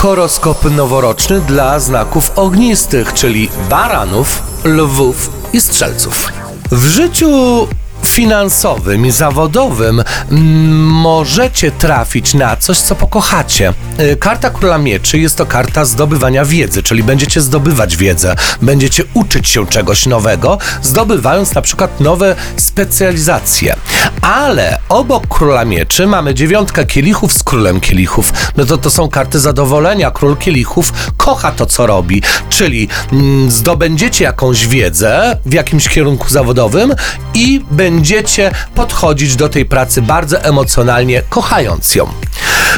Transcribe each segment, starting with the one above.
Horoskop noworoczny dla znaków ognistych, czyli baranów, lwów i strzelców. W życiu finansowym i zawodowym mm, możecie trafić na coś, co pokochacie. Y, Karta Króla Mieczy jest to karta zdobywania wiedzy, czyli będziecie zdobywać wiedzę, będziecie uczyć się czegoś nowego, zdobywając na przykład nowe specjalizacje. Ale obok Króla Mieczy mamy dziewiątkę kielichów z Królem Kielichów. No to to są karty zadowolenia. Król Kielichów kocha to, co robi, czyli mm, zdobędziecie jakąś wiedzę w jakimś kierunku zawodowym i będziecie podchodzić do tej pracy bardzo emocjonalnie, kochając ją.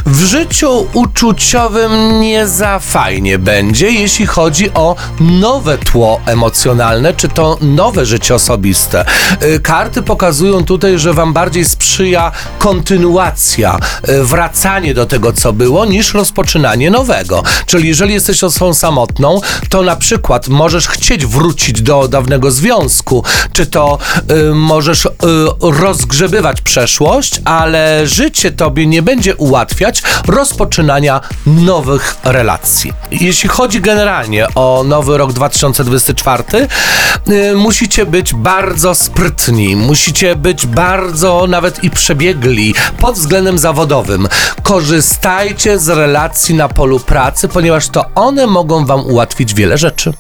W życiu uczuciowym nie za fajnie będzie, jeśli chodzi o nowe tło emocjonalne, czy to nowe życie osobiste. Y, Karty pokazują tutaj, że Wam bardziej sprzyja kontynuacja, y, wracanie do tego, co było, niż rozpoczynanie nowego. Czyli jeżeli jesteś osobą samotną, to na przykład możesz chcieć wrócić do dawnego związku, czy to y, możesz y, rozgrzebywać przeszłość, ale życie tobie nie będzie ułatwiać rozpoczynania nowych relacji. Jeśli chodzi generalnie o nowy rok 2024, y, musicie być bardzo sprytni, musicie być bardzo nawet i przebiegli pod względem zawodowym. Korzystajcie z relacji na polu pracy, ponieważ to one mogą wam ułatwić wiele rzeczy.